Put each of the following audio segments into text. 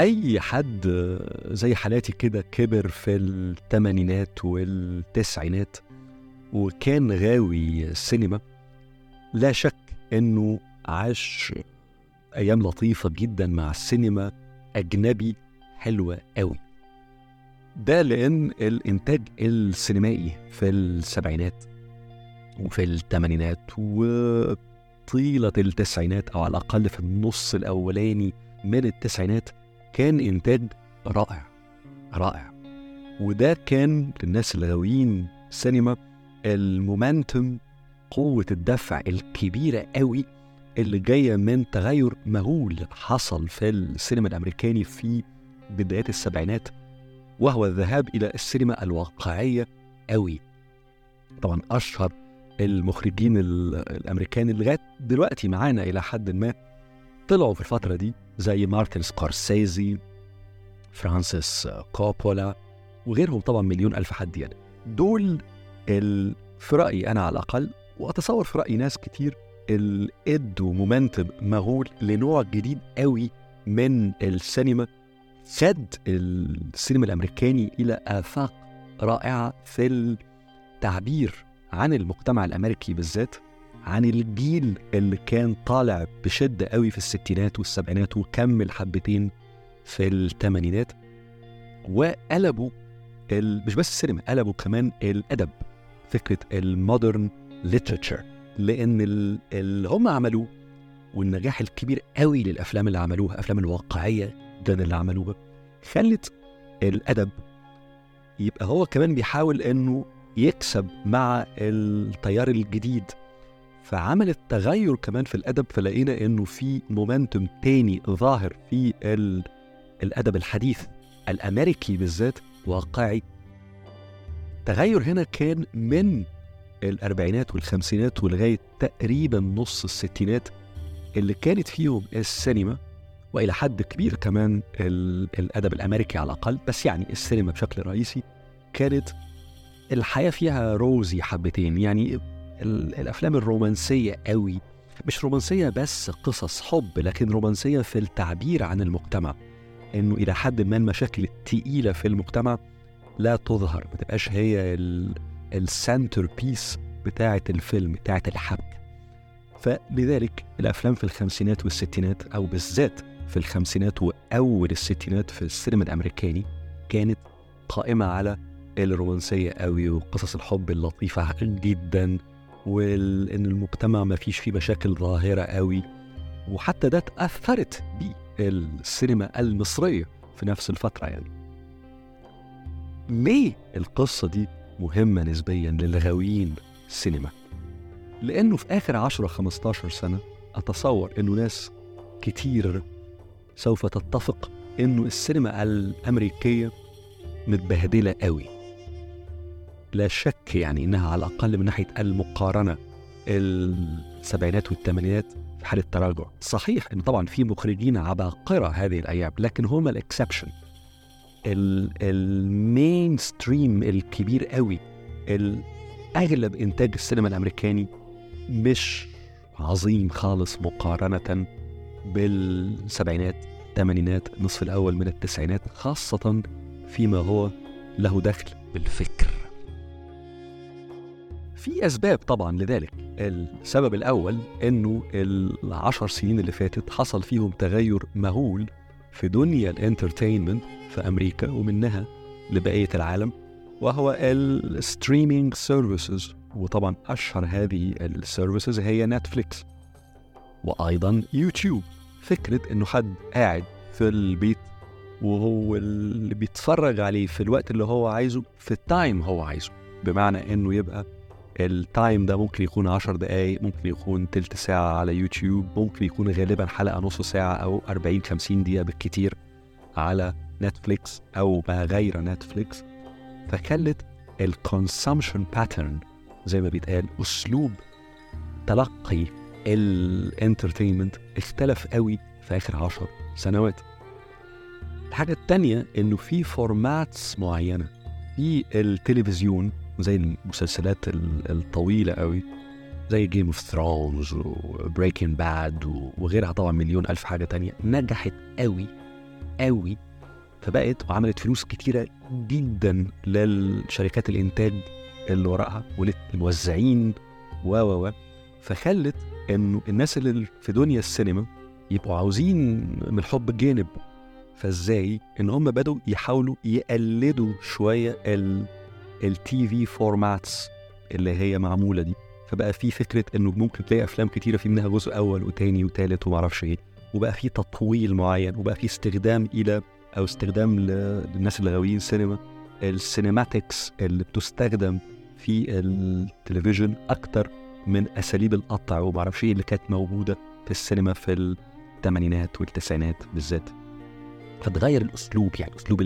أي حد زي حالاتي كده كبر في الثمانينات والتسعينات وكان غاوي السينما لا شك إنه عاش أيام لطيفة جدا مع السينما أجنبي حلوة قوي ده لأن الإنتاج السينمائي في السبعينات وفي الثمانينات وطيلة التسعينات أو على الأقل في النص الأولاني من التسعينات كان إنتاج رائع رائع. وده كان للناس اللي غاويين سينما المومنتم قوة الدفع الكبيرة قوي اللي جاية من تغير مهول حصل في السينما الأمريكاني في بدايات السبعينات وهو الذهاب إلى السينما الواقعية قوي طبعا أشهر المخرجين الأمريكان اللي لغاية دلوقتي معانا إلى حد ما طلعوا في الفترة دي زي مارتن سكورسيزي فرانسيس كوبولا وغيرهم طبعا مليون ألف حد يعني. دول ال... في رأيي أنا على الأقل وأتصور في رأي ناس كتير اللي ادوا momentum مهول لنوع جديد قوي من السينما شد السينما الأمريكاني إلى آفاق رائعة في التعبير عن المجتمع الأمريكي بالذات. عن الجيل اللي كان طالع بشدة قوي في الستينات والسبعينات وكمل حبتين في الثمانينات وقلبوا. مش بس السينما قلبوا كمان الأدب فكرة المودرن ليترشر ال... اللي هم عملوه والنجاح الكبير قوي للأفلام اللي عملوها أفلام الواقعية جدا اللي عملوها خلت الأدب يبقى هو كمان بيحاول إنه يكسب مع التيار الجديد فعملت تغير كمان في الأدب فلقينا إنه في مومنتوم تاني ظاهر في ال... الأدب الحديث الأمريكي بالذات واقعي. تغير هنا كان من الأربعينات والخمسينات ولغاية تقريبا نص الستينات اللي كانت فيهم السينما وإلى حد كبير كمان ال... الأدب الأمريكي على الأقل بس يعني السينما بشكل رئيسي كانت الحياة فيها rosy حبتين يعني الأفلام الرومانسية قوي. مش رومانسية بس قصص حب لكن رومانسية في التعبير عن المجتمع. إنه إلى حد ما المشاكل التقيلة في المجتمع لا تظهر ما تبقاش هي ال centerpiece بتاعة الفيلم بتاعة الحبكة. فلذلك الأفلام في الخمسينات والستينات أو بالذات في الخمسينات وأول الستينات في السينما الأمريكاني كانت قائمة على الرومانسية قوي وقصص الحب اللطيفة جدا. وان المجتمع ما فيش فيه مشاكل ظاهرة قوي. وحتى ده تأثرت بالسينما المصرية في نفس الفترة يعني. ليه القصة دي مهمة نسبيا للغاويين السينما لأنه في آخر 10 15 سنة أتصور إنه ناس كتير سوف تتفق إنه السينما الأمريكية متبهدلة قوي. لا شك يعني إنها على الأقل من ناحية المقارنة السبعينات والثمانينات في حالة تراجع. صحيح إن طبعا في مخرجين عباقرة هذه الأيام لكن هم ال exception. ال mainstream الكبير قوي أغلب إنتاج السينما الأمريكاني مش عظيم خالص مقارنة بالسبعينات الثمانينات النصف الأول من التسعينات خاصة فيما هو له دخل. بالفكر. في أسباب طبعا لذلك. السبب الأول أنه العشر سنين اللي فاتت حصل فيهم تغير مهول في دنيا الانترتينمنت في أمريكا ومنها لبقية العالم وهو ال streaming services. وطبعا أشهر هذه ال services هي نتفليكس وأيضا يوتيوب. فكرة أنه حد قاعد في البيت وهو اللي بيتفرج عليه في الوقت اللي هو عايزه في ال time هو عايزه. بمعنى إنه يبقى ال time ده ممكن يكون 10 دقايق ممكن يكون تلت ساعة على يوتيوب ممكن يكون غالبا حلقة نص ساعة أو 40 50 دقيقة بالكتير على نتفليكس أو ما غير نتفليكس فخلت ال consumption pattern زي ما بيتقال أسلوب تلقي ال entertainment اختلف قوي في آخر 10 سنوات. الحاجة التانية إنه في formats معينة في التلفزيون زي المسلسلات الطويلة قوي زي Game of Thrones و Breaking Bad وغيرها طبعا مليون ألف حاجة تانية نجحت قوي قوي فبقت وعملت فلوس كتيرة جدا للشركات الإنتاج اللي وراها وللموزعين و و و فخلت إنه الناس اللي في دنيا السينما يبقوا عاوزين من الحب جانب. فإزاي؟ إن هم بدوا يحاولوا يقلدوا شوية التي في فورماتس اللي هي معمولة دي. فبقى في فكرة إنه ممكن تلاقي أفلام كتيرة في منها جزء أول وتاني وتالت ومعرفش إيه. وبقى في تطويل معين وبقى في استخدام إلى أو استخدام للناس اللي غاويين سينما ال cinematics اللي بتستخدم في التلفزيون أكتر من أساليب القطع ومعرفش إيه اللي كانت موجودة في السينما في الثمانينات والتسعينات بالذات. فتغير الأسلوب يعني أسلوب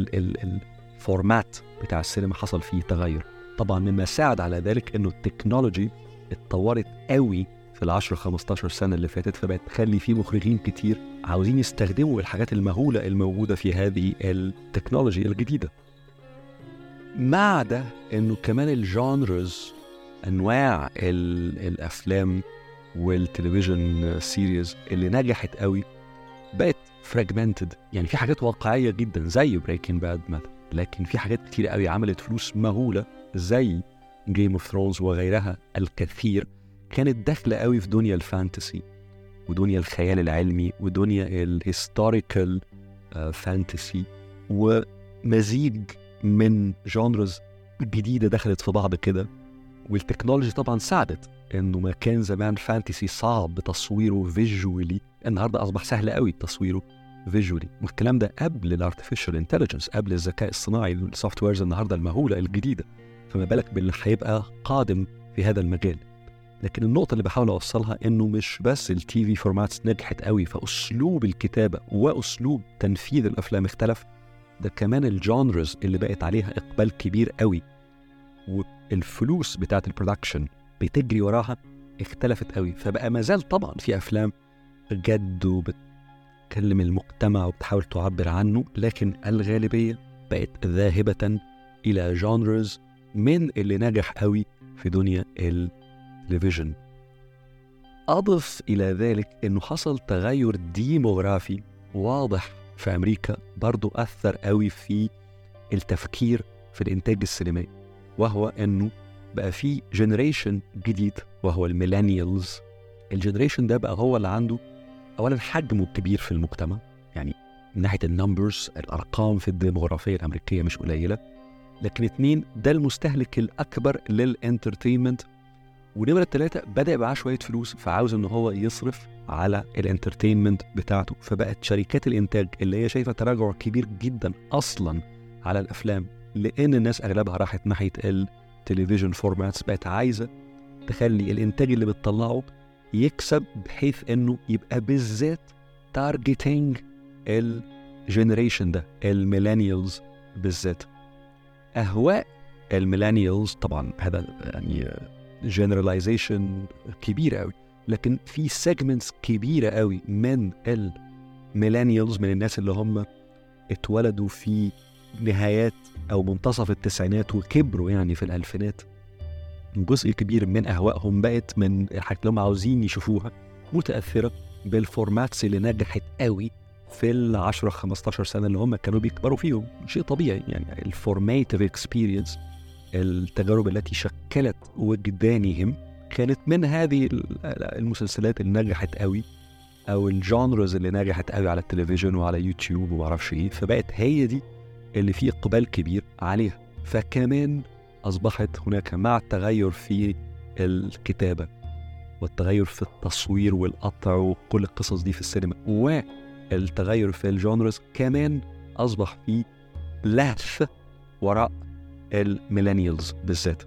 ال format بتاع السينما حصل فيه تغير. طبعا مما ساعد على ذلك إنه ال technology اتطورت قوي في ال 10 15 سنة اللي فاتت فبقت تخلي في مخرجين كتير عاوزين يستخدموا الحاجات المهولة الموجودة في هذه ال technology الجديدة. مع ده إنه كمان ال genres أنواع الأفلام وال television series اللي نجحت قوي بقت fragmented يعني في حاجات واقعية جدا زي Breaking Bad مثلا. لكن في حاجات كتير قوي عملت فلوس مهولة زي Game of Thrones وغيرها الكثير كانت داخلة قوي في دنيا ال fantasy ودنيا الخيال العلمي ودنيا ال historical fantasy ومزيج من genres جديدة دخلت في بعض كده. وال technology طبعا ساعدت إنه ما كان زمان fantasy صعب تصويره visually النهارده أصبح سهل قوي تصويره. visually والكلام ده قبل ال artificial intelligence قبل الذكاء الصناعي ال softwares النهارده المهولة الجديدة. فما بالك باللي هيبقى قادم في هذا المجال. لكن النقطة اللي بحاول أوصلها إنه مش بس ال TV formats نجحت قوي فأسلوب الكتابة وأسلوب تنفيذ الأفلام اختلف. ده كمان ال genres اللي بقت عليها إقبال كبير قوي. والفلوس بتاعت ال production بتجري وراها اختلفت قوي. فبقى ما زال طبعا في أفلام جد وبتكلم المجتمع وبتحاول تعبر عنه لكن الغالبية بقت ذاهبة إلى genres من اللي نجح قوي في دنيا التلفزيون. أضف إلى ذلك أنه حصل تغير ديموغرافي واضح في أمريكا برضو أثر قوي في التفكير في الإنتاج السينمائي وهو أنه بقى في generation جديد وهو ال millennials ال generation ده بقى هو اللي عنده أولا حجمه كبير في المجتمع يعني من ناحية ال numbers الأرقام في الديموغرافية الأمريكية مش قليلة. لكن اتنين ده المستهلك الأكبر لل entertainment ونمرة ثلاثة بدأ يبقى شوية فلوس فعاوز إن هو يصرف على ال entertainment بتاعته. فبقت شركات الإنتاج اللي هي شايفة تراجع كبير جدا أصلا على الأفلام لأن الناس أغلبها راحت ناحية ال television formats بقت عايزة تخلي الإنتاج اللي بتطلعه يكسب بحيث إنه يبقى بالذات targeting ال generation ده ال millennials بالذات. أهواء ال millennials طبعا هذا يعني generalization كبيرة قوي لكن في segments كبيرة قوي من ال millennials من الناس اللي هم اتولدوا في نهايات أو منتصف التسعينات وكبروا يعني في الألفينات. جزء كبير من أهوائهم بقت من الحاجات اللي هم عاوزين يشوفوها متأثرة بال formats اللي نجحت قوي في ال 10 15 سنة اللي هم كانوا بيكبروا فيهم. شيء طبيعي يعني ال formative experience التجارب التي شكلت وجدانهم كانت من هذه المسلسلات اللي نجحت قوي أو ال genres اللي نجحت قوي على التلفزيون وعلى يوتيوب وما أعرفش إيه. فبقت هي دي اللي فيه إقبال كبير عليها. فكمان أصبحت هناك مع التغير في الكتابة والتغير في التصوير والقطع وكل القصص دي في السينما والتغير في ال genres كمان أصبح في لهث وراء ال millennials بالذات.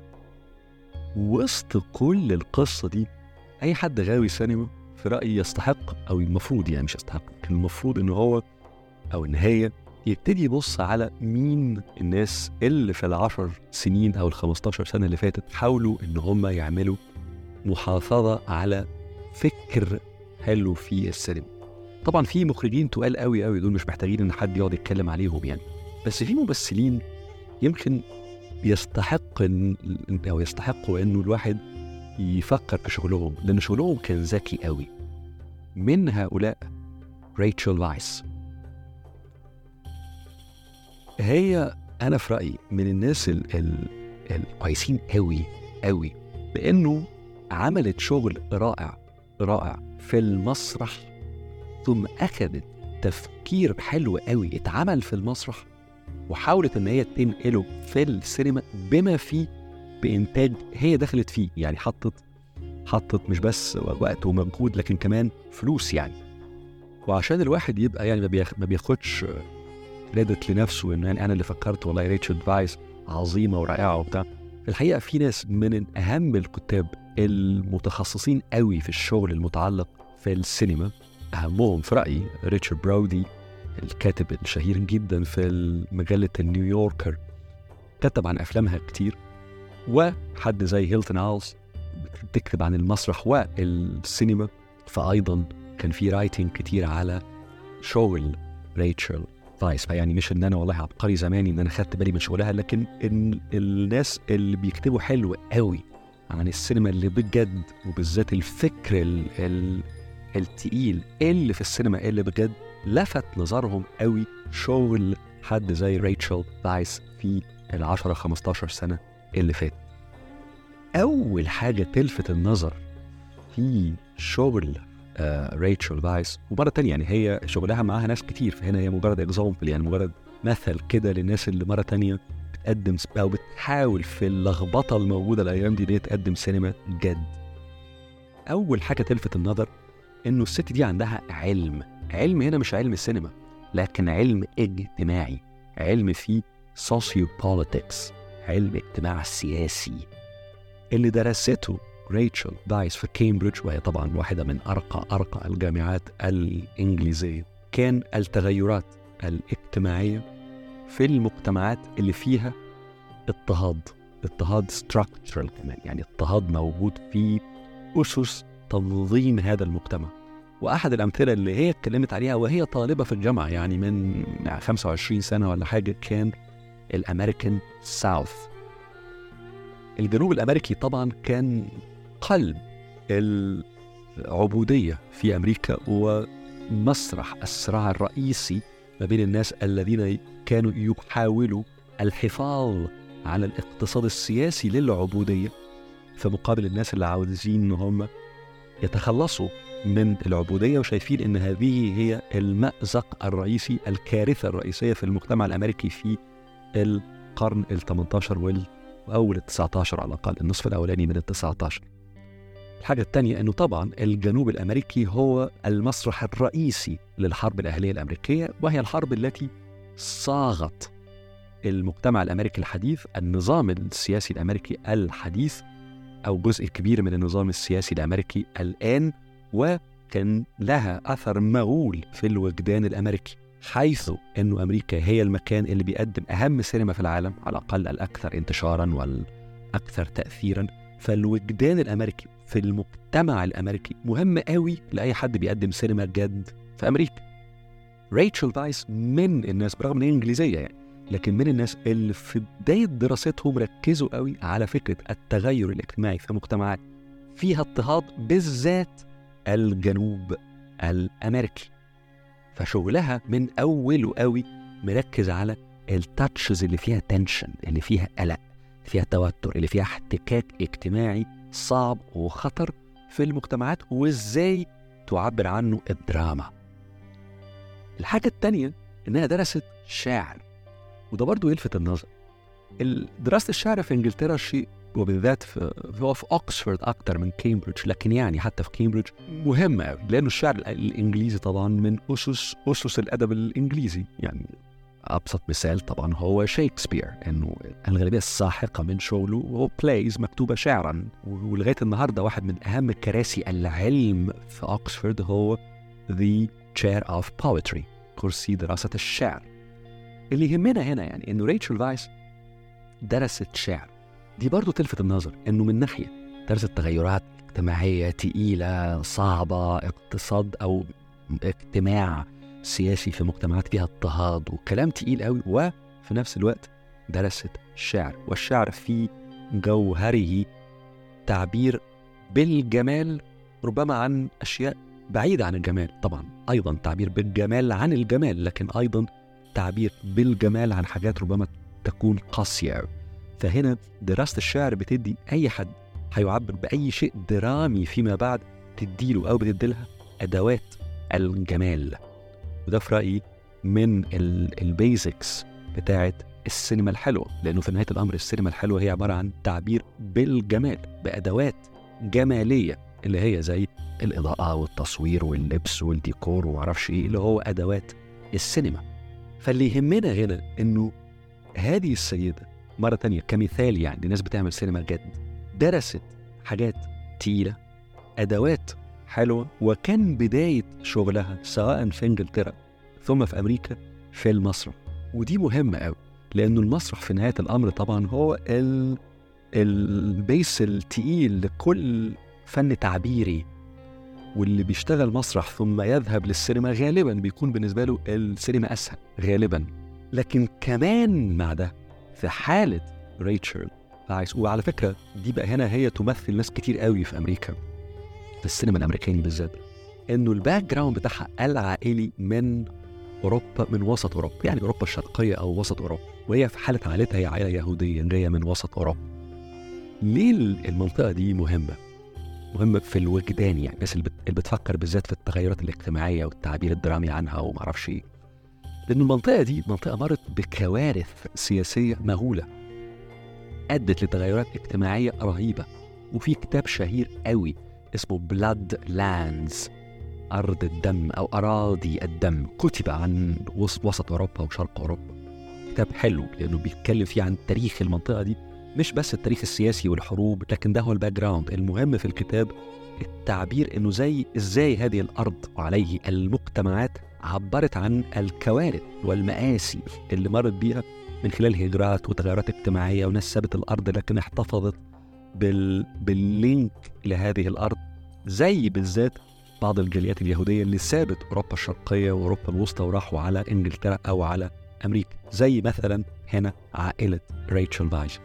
وسط كل القصة دي أي حد غاوي سينما في رأيي يستحق أو المفروض يعني مش يستحق المفروض إن هو أو إن هي يبتدي يبص على مين الناس اللي في العشر سنين أو الخمستاشر سنة اللي فاتت حاولوا إن هم يعملوا محافظة على فكر حلو في السينما. طبعا في مخرجين تقال قوي قوي دول مش محتاجين إن حد يقعد يتكلم عليهم يعني. بس في ممثلين يمكن يستحق إن أو يستحقوا إنه الواحد يفكر في شغلهم لأن شغلهم كان ذكي قوي. من هؤلاء ريتشل فايس هي أنا في رأيي من الناس ال ال الكويسين قوي قوي لأنه عملت شغل رائع رائع في المسرح ثم اخذت تفكير حلو قوي اتعمل في المسرح وحاولت إن هي تنقله في السينما بما فيه بإنتاج هي دخلت فيه يعني حطت حطت مش بس وقت ومجهود لكن كمان فلوس يعني. وعشان الواحد يبقى يعني ما بياخدش كريدت لنفسه إنه يعني أنا اللي فكرت والله ريتشارد فايس عظيمة ورائعة وبتاع. الحقيقة في ناس من أهم الكتاب المتخصصين قوي في الشغل المتعلق في السينما أهمهم في رأيي ريتشارد برودي الكاتب الشهير جدا في مجله النيويوركر كتب عن أفلامها كتير وحد زي هيلتون آلز بتكتب عن المسرح والسينما. فايضا كان في writing كتير على شغل ريتشل فايس فيعني مش ان أنا والله عبقري زماني إن أنا خدت بالي من شغلها. لكن ان الناس اللي بيكتبوا حلو قوي عن السينما اللي بجد وبالذات الفكر ال ال التقيل اللي في السينما اللي بجد لفت نظرهم قوي. شغل حد زي ريتشل فايس في ال 10 15 سنة اللي فات. أول حاجة تلفت النظر في شغل ريتشل فايس ومرة تانية يعني هي شغلها معاها ناس كتير فهنا هي مجرد example يعني مجرد مثل كده للناس اللي مرة تانية بتقدم أو بتحاول في اللخبطة الموجودة الأيام دي إن تقدم سينما جد. أول حاجة تلفت النظر إنه الست دي عندها علم. علم هنا مش علم السينما لكن علم اجتماعي. علم فيه socio-politics علم اجتماع سياسي. اللي درسته ريتشل فايس في كامبريدج وهي طبعا واحدة من أرقى أرقى الجامعات الإنجليزية. كان التغيرات الاجتماعية في المجتمعات اللي فيها اضطهاد اضطهاد ستراكتشرال كمان يعني اضطهاد موجود في أسس تنظيم هذا المجتمع. وأحد الأمثلة اللي هي اتكلمت عليها وهي طالبة في الجامعة يعني من 25 سنة ولا حاجة كان الأمريكان ساوث. الجنوب الأمريكي طبعا كان قلب العبودية في أمريكا ومسرح الصراع الرئيسي ما بين الناس الذين كانوا يحاولوا الحفاظ على الاقتصاد السياسي للعبودية في مقابل الناس اللي عاوزين إن هم يتخلصوا من العبودية وشايفين أن هذه هي المأزق الرئيسي الكارثة الرئيسية في المجتمع الأمريكي في القرن ال 18 وأول ال 19 على الأقل النصف الأولاني من ال 19 الحاجة الثانية أنه طبعا الجنوب الأمريكي هو المسرح الرئيسي للحرب الأهلية الأمريكية وهي الحرب التي صاغت المجتمع الأمريكي الحديث النظام السياسي الأمريكي الحديث أو جزء كبير من النظام السياسي الأمريكي الآن وكان لها أثر مغول في الوجدان الأمريكي حيث أن أمريكا هي المكان اللي بيقدم أهم سينما في العالم على الأقل الأكثر انتشارا والأكثر تأثيرا فالوجدان الأمريكي في المجتمع الأمريكي. مهم قوي لأي حد بيقدم سينما جد في أمريكا. ريتشل فايس من الناس برغم إن هي إنجليزية يعني لكن من الناس اللي في بداية دراستهم ركزوا قوي على فكرة التغير الاجتماعي في مجتمعات فيها اضطهاد بالذات الجنوب الأمريكي. فشغلها من اوله قوي مركز على ال touches اللي فيها tension اللي فيها قلق فيها توتر اللي فيها احتكاك اجتماعي صعب وخطر في المجتمعات وإزاي تعبر عنه الدراما. الحاجة التانية إنها درست شعر وده برضو يلفت النظر. دراسة الشعر في إنجلترا شيء وبالذات في هو في أوكسفورد أكتر من كامبريدج لكن يعني حتى في كامبريدج مهم قوي لأنه الشعر الإنجليزي طبعا من اسس أسس الأدب الإنجليزي يعني أبسط مثال طبعا هو شكسبير إنه الغالبية الساحقة من شغله هو plays مكتوبة شعرا ولغاية النهارده واحد من أهم كراسي العلم في اوكسفورد هو The Chair of Poetry كرسي دراسة الشعر. اللي يهمنا هنا يعني إنه ريتشل فايس درست شعر. دي برضو تلفت النظر إنه من ناحية درست تغيرات اجتماعية تقيلة صعبة اقتصاد أو اجتماع سياسي في مجتمعات فيها اضطهاد وكلام تقيل قوي وفي نفس الوقت درست الشعر والشعر في جوهره تعبير بالجمال ربما عن أشياء بعيدة عن الجمال طبعا أيضا تعبير بالجمال عن الجمال لكن أيضا التعبير بالجمال عن حاجات ربما تكون قاسية. فهنا دراسة الشعر بتدي أي حد هيعبر بأي شيء درامي فيما بعد تديله أو بتديلها أدوات الجمال وده في رأيي من ال basics بتاعت السينما الحلوة لأنه في نهاية الأمر السينما الحلوة هي عبارة عن تعبير بالجمال بأدوات جمالية اللي هي زي الإضاءة والتصوير واللبس والديكور ومعرفش إيه اللي هو أدوات السينما. فاللي يهمنا هنا إنه هذه السيدة مرة تانية كمثال يعني لناس بتعمل سينما جد درست حاجات تقيلة أدوات حلوة وكان بداية شغلها سواء في إنجلترا ثم في أمريكا في المسرح. ودي مهمة قوي لأنه المسرح في نهاية الأمر طبعا هو ال... ال base التقيل لكل فن تعبيري. واللي بيشتغل مسرح ثم يذهب للسينما غالبا بيكون بالنسبة له السينما أسهل غالبا. لكن كمان مع ده في حالة ريتشل فايس وعلى فكرة دي بقى هنا هي تمثل ناس كتير قوي في أمريكا. في السينما الأمريكاني بالذات إنه ال background بتاعها العائلي من أوروبا من وسط أوروبا يعني أوروبا الشرقية أو وسط أوروبا وهي في حالة عائلتها هي عائلة يهودية جاية من وسط أوروبا ليه المنطقة دي مهمة؟ مهمة في الوجدان يعني الناس اللي بتفكر بالذات في التغيرات الاجتماعية والتعبير الدرامي عنها ومعرفش إيه لأن المنطقة دي منطقة مرت بكوارث سياسية مهولة أدت لتغيرات اجتماعية رهيبة وفي كتاب شهير قوي اسمه بلاد لاندز أرض الدم أو أراضي الدم. كتب عن وسط أوروبا وشرق أوروبا. كتاب حلو لأنه بيتكلم فيه عن تاريخ المنطقة دي مش بس التاريخ السياسي والحروب لكن ده هو ال background المهم في الكتاب التعبير إنه زي إزاي هذه الأرض وعليه المجتمعات عبرت عن الكوارث والمآسي اللي مرت بيها من خلال هجرات وتغيرات اجتماعية وناس سابت الأرض لكن احتفظت بال... بال link لهذه الأرض زي بالذات بعض الجاليات اليهودية اللي سابت أوروبا الشرقية وأوروبا الوسطى وراحوا على إنجلترا أو على أمريكا زي مثلا هنا عائلة ريتشل فايس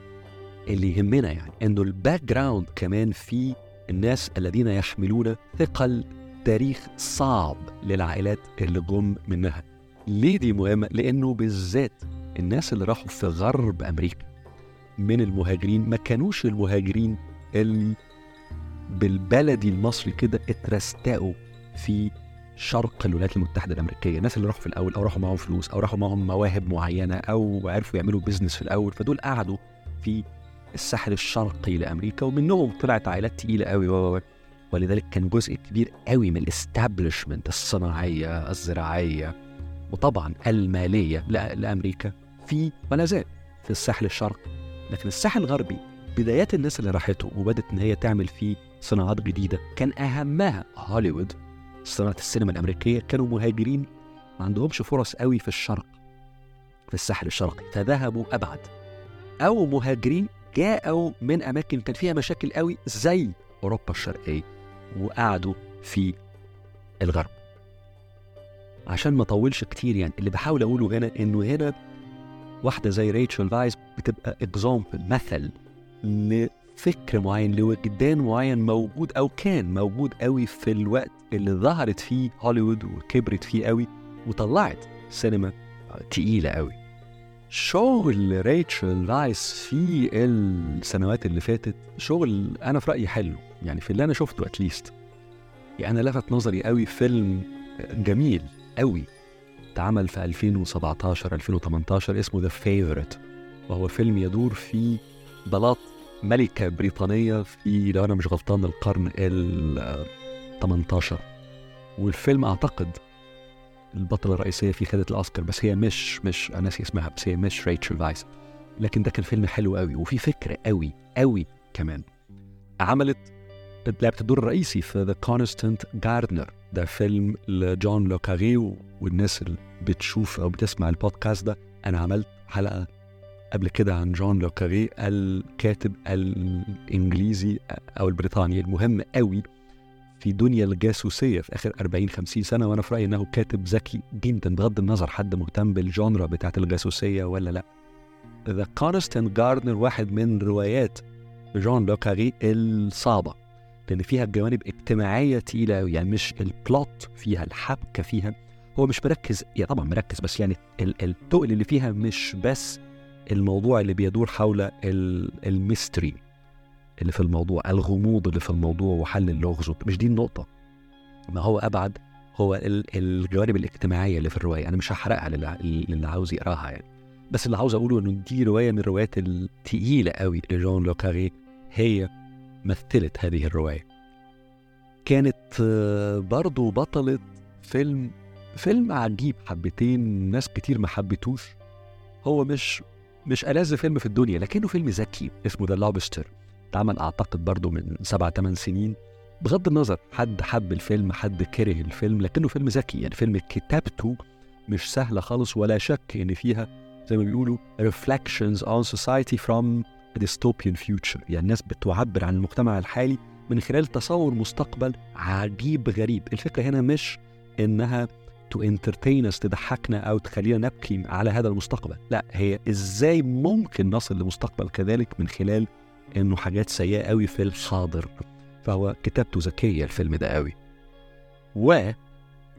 اللي يهمنا يعني إنه ال background كمان في الناس الذين يحملون ثقل تاريخ صعب للعائلات اللي جم منها ليه دي مهمة؟ لأنه بالذات الناس اللي راحوا في غرب أمريكا من المهاجرين ما كانوش المهاجرين اللي بالبلدي المصري كده اترستقوا في شرق الولايات المتحدة الأمريكية. الناس اللي راحوا في الأول أو راحوا معاهم فلوس أو راحوا معاهم مواهب معينة أو عرفوا يعملوا business في الأول فدول قعدوا في الساحل الشرقي لأمريكا ومنهم طلعت عائلات تقيلة قوي ولذلك كان جزء كبير قوي من ال establishment الصناعية الزراعية وطبعا المالية لأمريكا في ولا زال في الساحل الشرقي. لكن الساحل الغربي بدايات الناس اللي راحته وبدت إن هي تعمل فيه صناعات جديدة كان أهمها هوليوود. صناعة السينما الأمريكية كانوا مهاجرين ما عندهمش فرص قوي في الشرق في الساحل الشرقي فذهبوا أبعد. أو مهاجرين جاءوا من أماكن كان فيها مشاكل قوي زي أوروبا الشرقية وقعدوا في الغرب. عشان ما أطولش كتير يعني اللي بحاول أقوله هنا إنه هنا واحدة زي ريتشل فايز بتبقى example مثل لفكر معين لوجدان معين موجود أو كان موجود قوي في الوقت اللي ظهرت فيه هوليوود وكبرت فيه قوي وطلعت سينما تقيلة قوي شغل ريتشل فايز في السنوات اللي فاتت شغل أنا في رأيي حلو يعني في اللي أنا شفته at least يعني أنا لفت نظري قوي فيلم جميل قوي اتعمل في 2017 2018 اسمه The Favourite وهو فيلم يدور في بلاط ملكة بريطانية في لو أنا مش غلطان القرن ال 18 والفيلم أعتقد البطلة الرئيسية فيه خدت الأوسكار بس هي مش مش أنا ناسي اسمها بس هي مش ريتشل فايس. لكن ده كان فيلم حلو قوي وفيه فكر قوي قوي كمان. عملت لعبت الدور الرئيسي في The Constant Gardener ده فيلم لجون لوكاريه والناس اللي بتشوف أو بتسمع البودكاست ده. أنا عملت حلقة قبل كده عن جون لوكاريه الكاتب الإنجليزي أو البريطاني المهم قوي في دنيا الجاسوسية في آخر 40 50 سنة وأنا في رأيي إنه كاتب ذكي جدا بغض النظر حد مهتم بال genre بتاعت الجاسوسية ولا لأ. The Constant Gardener واحد من روايات جون لوكاريه الصعبة. لأن فيها جوانب اجتماعية تقيلة يعني مش ال plot فيها الحبكة فيها. هو مش مركز يعني طبعا مركز بس يعني ال- التقل اللي فيها مش بس الموضوع اللي بيدور حول ال- ال mystery اللي في الموضوع الغموض اللي في الموضوع وحل اللغز مش دي النقطة. ما هو أبعد هو ال- الجوانب الاجتماعية اللي في الرواية. أنا مش هحرقها للي عاوز يقراها يعني. بس اللي عاوز أقوله إنه دي رواية من الروايات التقيلة قوي لجون لوكاريه هي مثلت هذه الرواية. كانت آه، برضو بطلة فيلم فيلم عجيب حبتين ناس كتير ما حبتوش. هو مش مش ألذ فيلم في الدنيا لكنه فيلم ذكي اسمه The Lobster اتعمل أعتقد برضو من سبع ثمان سنين. بغض النظر حد حب الفيلم حد كره الفيلم لكنه فيلم ذكي. يعني فيلم كتابته مش سهلة خالص ولا شك إن فيها زي ما بيقولوا reflections on society from dystopian future. يعني الناس بتعبر عن المجتمع الحالي من خلال تصور مستقبل عجيب غريب. الفكرة هنا مش إنها entertain us تضحكنا أو تخلينا نبكي على هذا المستقبل. لا هي إزاي ممكن نصل لمستقبل كذلك من خلال إنه حاجات سيئة قوي في الحاضر؟ فهو كتابته ذكية الفيلم ده قوي و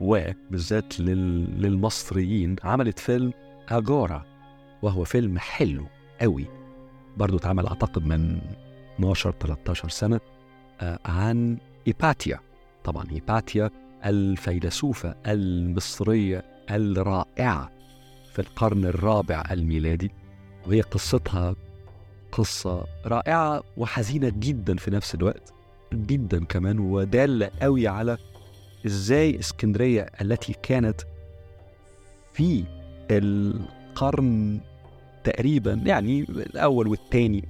و بالذات لل... للمصريين عملت فيلم أجارة وهو فيلم حلو قوي برضو اتعمل أعتقد من 12 13 سنة آه، عن إيباتيا. طبعا إيباتيا الفيلسوفة المصرية الرائعة في القرن الرابع الميلادي وهي قصتها قصة رائعة وحزينة جدا في نفس الوقت جدا كمان ودالة قوي على إزاي إسكندرية التي كانت في القرن تقريبا يعني الأول والثاني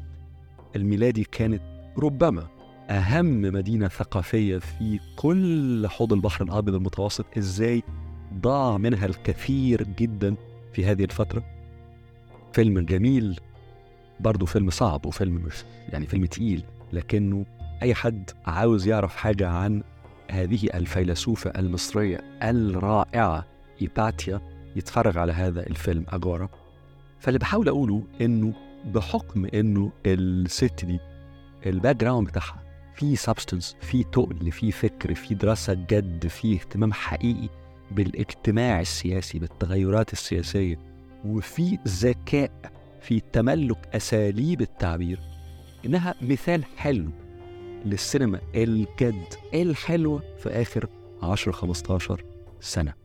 الميلادي كانت ربما أهم مدينة ثقافية في كل حوض البحر الأبيض المتوسط. إزاي ضاع منها الكثير جدا في هذه الفترة؟ فيلم جميل برضه فيلم صعب وفيلم مش يعني فيلم تقيل لكنه أي حد عاوز يعرف حاجة عن هذه الفيلسوفة المصرية الرائعة هيباتيا يتفرج على هذا الفيلم. Agora فاللي بحاول أقوله إنه بحكم إنه الست دي ال background بتاعها في substance في تقل في فكر في دراسة جد في اهتمام حقيقي بالاجتماع السياسي بالتغيرات السياسية وفي ذكاء في تملك أساليب التعبير إنها مثال حلو للسينما الجد الحلوة في آخر 10 15 سنة.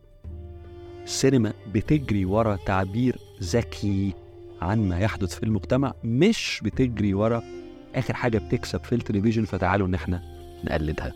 السينما بتجري ورا تعبير ذكي عن ما يحدث في المجتمع مش بتجري ورا آخر حاجة بتكسب في التلفزيون فتعالوا إن إحنا نقلدها.